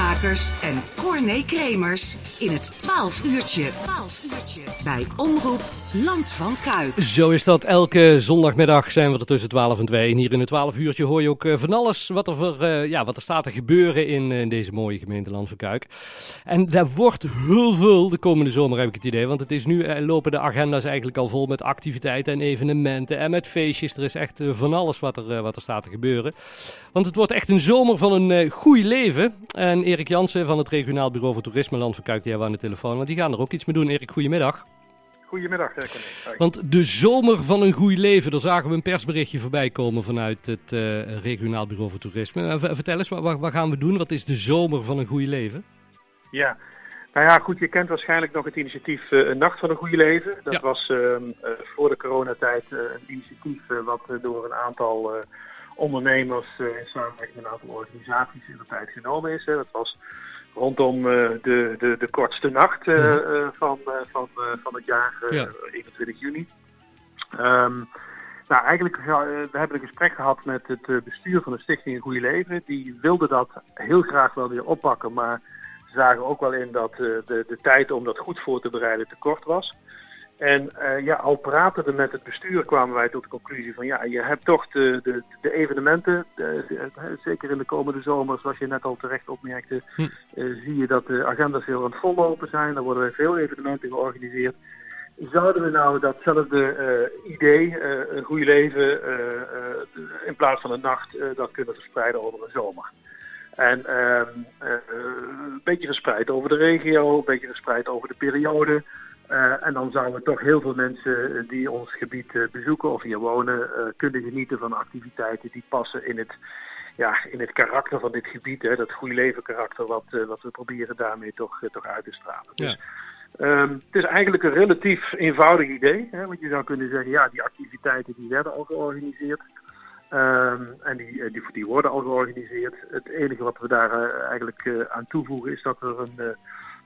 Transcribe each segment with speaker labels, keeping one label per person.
Speaker 1: En Corné Kremers in het 12 uurtje. 12 uurtje. Bij Omroep Land van Kuik.
Speaker 2: Zo is dat. Elke zondagmiddag zijn we er tussen 12 en 2. En hier in het 12 uurtje hoor je ook eh, van alles wat er, voor, uh, ja, wat er staat te gebeuren in, uh, in deze mooie gemeente Land van Kuik. En daar wordt heel veel de komende zomer, heb ik het idee. Want het is nu lopen de agenda's eigenlijk al vol met activiteiten en evenementen en met feestjes. Er is echt van alles wat er, wat er staat te gebeuren. Want het wordt echt een zomer van een goed leven. En Erik Jansen van het Regionaal Bureau voor Toerisme Land van Kuik, die hebben we aan de telefoon. Want die gaan er ook iets mee doen. Erik, goedemiddag.
Speaker 3: Goedemiddag,
Speaker 2: Want de zomer van een goed leven, daar zagen we een persberichtje voorbij komen vanuit het uh, Regionaal Bureau voor Toerisme. Uh, vertel eens, wat, wat, gaan we doen? Wat is de zomer van een goed leven?
Speaker 3: Ja, nou ja, goed, je kent waarschijnlijk nog het initiatief uh, Nacht van een Goede Leven. Dat ja. was ehm, voor de coronatijd een initiatief wat door een aantal ondernemers in samenwerking met een aantal organisaties in de tijd genomen is. Hè. Dat was rondom de, de, de kortste nacht uh, van, van, van het jaar, ja. 21 juni. Um, nou, eigenlijk we hebben een gesprek gehad met het bestuur van de Stichting Een Goede Leven. Die wilde dat heel graag wel weer oppakken, maar ze zagen ook wel in dat de, de tijd om dat goed voor te bereiden te kort was. En uh, ja, al pratende met het bestuur kwamen wij tot de conclusie van ja, je hebt toch de, de, de evenementen, de, de, zeker in de komende zomer, zoals je net al terecht opmerkte, hm. uh, zie je dat de agenda's heel aan het vollopen zijn. Er worden veel evenementen georganiseerd. Zouden we nou datzelfde uh, idee, een goed leven, in plaats van een nacht, dat kunnen verspreiden over een zomer? En ehm, een beetje verspreid over de regio, een beetje verspreid over de periode. Uh, en dan zouden toch heel veel mensen die ons gebied uh, bezoeken of hier wonen uh, kunnen genieten van activiteiten die passen in het, ja, in het karakter van dit gebied. Hè, dat goede leven karakter wat, wat we proberen daarmee toch, toch uit te stralen.
Speaker 2: Ja.
Speaker 3: Dus, um, het is eigenlijk een relatief eenvoudig idee. Hè, want je zou kunnen zeggen, ja die activiteiten die werden al georganiseerd. Um, en die, die, die worden al georganiseerd. Het enige wat we daar eigenlijk aan toevoegen is dat er een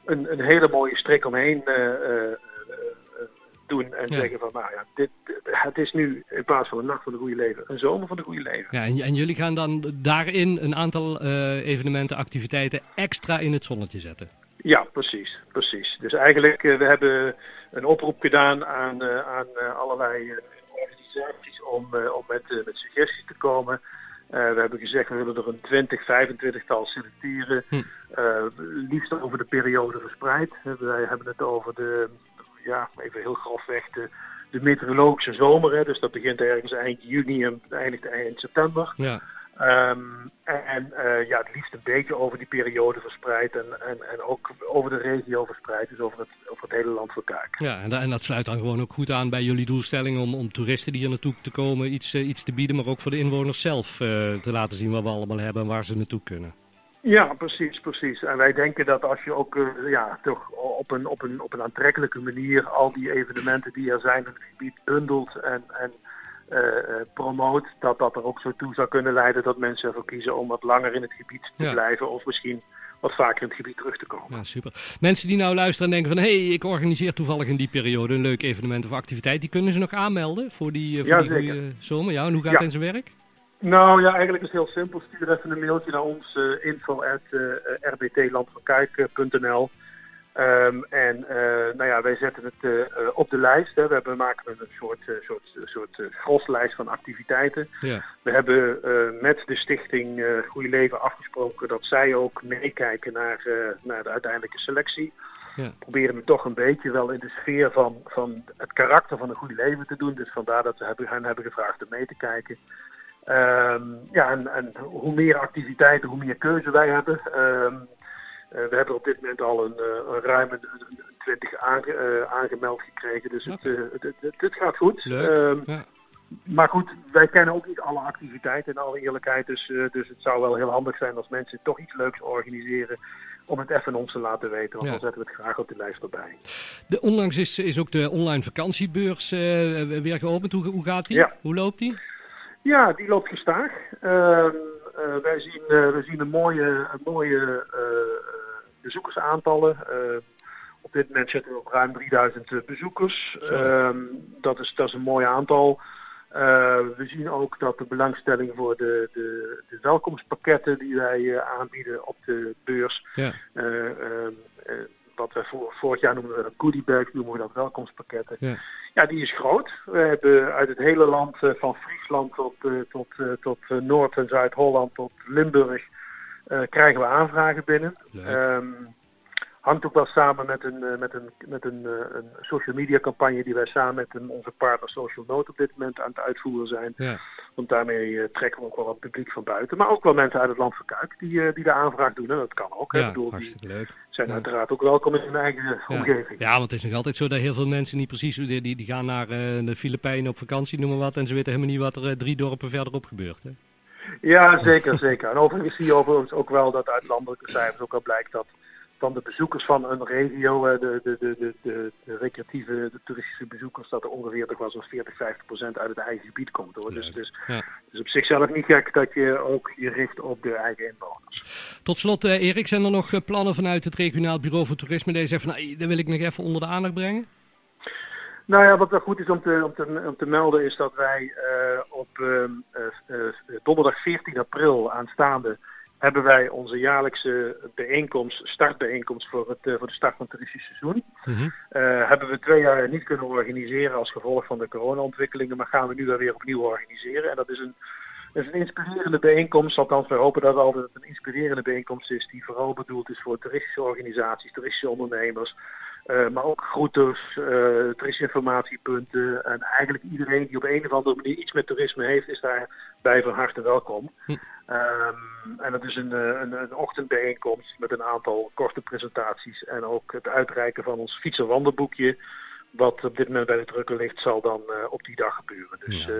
Speaker 3: een, een hele mooie strik omheen uh, uh, doen en ja. zeggen van nou ja, dit, het is nu in plaats van een nacht van het goede leven, een zomer van het goede leven.
Speaker 2: Ja, en, en jullie gaan dan daarin een aantal evenementen, activiteiten extra in het zonnetje zetten?
Speaker 3: Ja, precies, precies. Dus eigenlijk, we hebben een oproep gedaan aan, aan allerlei organisaties om, om met, met suggesties te komen. Uh, we hebben gezegd we willen er een 20, 25 tal selecteren. Hm. Liefst over de periode verspreid. wij hebben het over de, ja, even heel grofweg, de, de meteorologische zomer. Hè. Dus dat begint ergens eind juni en eindigt eind september.
Speaker 2: Ja.
Speaker 3: Um, en uh, ja, het liefst een beetje over die periode verspreid en, en, en ook over de regio verspreid, dus over het, over het hele land voor Kuik.
Speaker 2: Ja, en, da en, dat sluit dan gewoon ook goed aan bij jullie doelstelling om, om toeristen die hier naartoe te komen iets, uh, iets te bieden, maar ook voor de inwoners zelf uh, te laten zien wat we allemaal hebben en waar ze naartoe kunnen.
Speaker 3: Ja, precies, precies. En wij denken dat als je ook ja, toch op een, op, een, op een aantrekkelijke manier al die evenementen die er zijn in het gebied bundelt en, en promoot, dat dat er ook zo toe zou kunnen leiden dat mensen ervoor kiezen om wat langer in het gebied te ja. blijven of misschien wat vaker in het gebied terug te komen.
Speaker 2: Ja, super. Mensen die nou luisteren en denken van hé, hey, ik organiseer toevallig in die periode een leuk evenement of activiteit, die kunnen ze nog aanmelden voor die, voor
Speaker 3: ja,
Speaker 2: die goede zomer. Ja, en hoe gaat het in zijn werk?
Speaker 3: Nou ja, eigenlijk is het heel simpel. Stuur even een mailtje naar ons uh, info at uh, um, en uh, nou ja, wij zetten het uh, op de lijst. Hè. We hebben, maken een soort, uh, soort, soort groslijst van activiteiten.
Speaker 2: Ja.
Speaker 3: We hebben met de stichting Goede Leven afgesproken dat zij ook meekijken naar, naar de uiteindelijke selectie.
Speaker 2: Ja.
Speaker 3: Proberen we toch een beetje wel in de sfeer van, van het karakter van een goede leven te doen. Dus vandaar dat we hebben, hen hebben gevraagd om mee te kijken. Um, ja, en, en, hoe meer activiteiten, hoe meer keuze wij hebben. Um, uh, we hebben op dit moment al een, uh, een ruime 20 aange, uh, aangemeld gekregen. Dus het, het, het, het, gaat goed.
Speaker 2: Um, ja.
Speaker 3: Maar goed, wij kennen ook niet alle activiteiten in alle eerlijkheid. Dus, dus het zou wel heel handig zijn als mensen toch iets leuks organiseren om het even ons te laten weten. Want ja. dan zetten we het graag op de lijst erbij.
Speaker 2: De, onlangs is, is ook de online vakantiebeurs weer geopend. Hoe, hoe gaat die?
Speaker 3: Ja.
Speaker 2: Hoe loopt die?
Speaker 3: Ja, die loopt gestaag. Uh, uh, wij zien, uh, wij zien een mooie, een mooie bezoekersaantallen. op dit moment zitten we op ruim 3000 bezoekers. dat, is, dat is een mooi aantal. we zien ook dat de belangstelling voor de, de, de welkomstpakketten die wij aanbieden op de beurs Ja. wat we voor, vorig jaar noemen we dat goodiebags, noemen we dat welkomstpakketten. Ja. ja, die is groot. We hebben uit het hele land, van Friesland tot, tot, tot Noord- en Zuid-Holland tot Limburg, krijgen we aanvragen binnen. Um, hangt ook wel samen met een, met een, met een, een social media campagne die wij samen met een, onze partner Social Note op dit moment aan het uitvoeren zijn. Ja. Want daarmee trekken we ook wel wat publiek van buiten. Maar ook wel mensen uit het land van Kuik die, die de aanvraag doen. En dat kan ook.
Speaker 2: Ja, bedoel, hartstikke
Speaker 3: die
Speaker 2: leuk.
Speaker 3: zijn uiteraard ook welkom in hun eigen omgeving.
Speaker 2: Ja, want het is nog altijd zo dat heel veel mensen niet precies... Die, die, die gaan naar de Filipijnen op vakantie, noem maar wat. En ze weten helemaal niet wat er drie dorpen verderop gebeurt. Hè?
Speaker 3: Ja, zeker, zeker. En overigens zie je overigens ook wel dat uit landelijke cijfers ook al blijkt dat van de bezoekers van een regio, de, de, de, de, de, de recreatieve, de toeristische bezoekers, dat er ongeveer toch wel zo'n 40, 50 procent uit het eigen gebied komt. Hoor. Dus, dus, ja. dus op zichzelf niet gek dat je ook je richt op de eigen inwoners.
Speaker 2: Tot slot, uh, Erik, zijn er nog plannen vanuit het regionaal bureau voor toerisme die zeggen van, nou, dat wil ik nog even onder de aandacht brengen?
Speaker 3: Nou ja, wat wel goed is om te, om te, om te melden is dat wij uh, op uh, donderdag 14 april aanstaande hebben wij onze jaarlijkse bijeenkomst, startbijeenkomst voor, het, eh, voor de start van het toeristisch seizoen. Mm hebben we twee jaar niet kunnen organiseren als gevolg van de corona-ontwikkelingen, maar gaan we nu weer opnieuw organiseren. En dat is een, is een inspirerende bijeenkomst, althans we hopen dat het altijd een inspirerende bijeenkomst is die vooral bedoeld is voor toeristische organisaties, toeristische ondernemers, uh, maar ook groeters, uh, toeristinformatiepunten. En eigenlijk iedereen die op een of andere manier iets met toerisme heeft, is daarbij van harte welkom. Hm. Um, en dat is een, een, een, ochtendbijeenkomst met een aantal korte presentaties en ook het uitreiken van ons fiets- en wandelboekje. Wat op dit moment bij de drukker ligt, zal dan uh, op die dag gebeuren. Dus ja,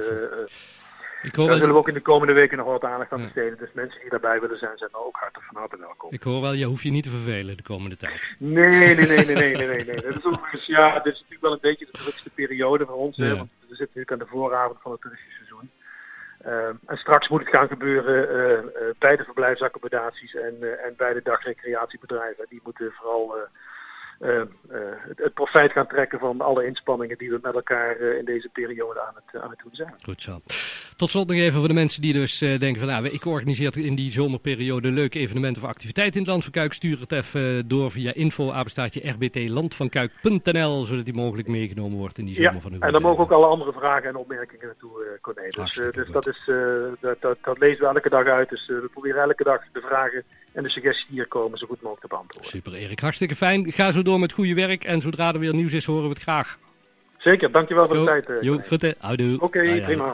Speaker 3: ik hoor Daar zullen we ook in de komende weken nog wat aandacht aan besteden. Dus mensen die daarbij willen zijn, zijn ook hartelijk van harte welkom.
Speaker 2: Ik hoor wel, je hoeft je niet te vervelen de komende tijd.
Speaker 3: Nee, nee, nee, nee, nee, nee, nee. nee. Dat is overigens, ja, dit is natuurlijk wel een beetje de drukste periode voor ons. Ja. Hè, want we zitten natuurlijk aan de vooravond van het toeristische seizoen. Uh, en straks moet het gaan gebeuren uh, uh, bij de verblijfsaccommodaties en, en bij de dagrecreatiebedrijven. Die moeten vooral het, het, profijt gaan trekken van alle inspanningen die we met elkaar uh, in deze periode aan het, aan het doen zijn.
Speaker 2: Goed zo. Tot slot nog even voor de mensen die dus denken van nou, ik organiseer in die zomerperiode leuke evenementen of activiteiten in het Land van Kuik. Stuur het even door via info rbtlandvankuik.nl zodat die mogelijk meegenomen wordt in die zomer
Speaker 3: ja,
Speaker 2: van uw
Speaker 3: En dan mogen ook alle andere vragen en opmerkingen naartoe Corné. Dus, dus dat, is, dat, dat, dat, lezen we elke dag uit. Dus we proberen elke dag de vragen en de suggesties die hier komen zo goed mogelijk te beantwoorden.
Speaker 2: Super Erik, hartstikke fijn. Ga zo door met goede werk en zodra er weer nieuws is horen we het graag.
Speaker 3: Zeker, dankjewel voor de tijd.
Speaker 2: Jo, groeten. Houdoe.
Speaker 3: Oké, okay, prima.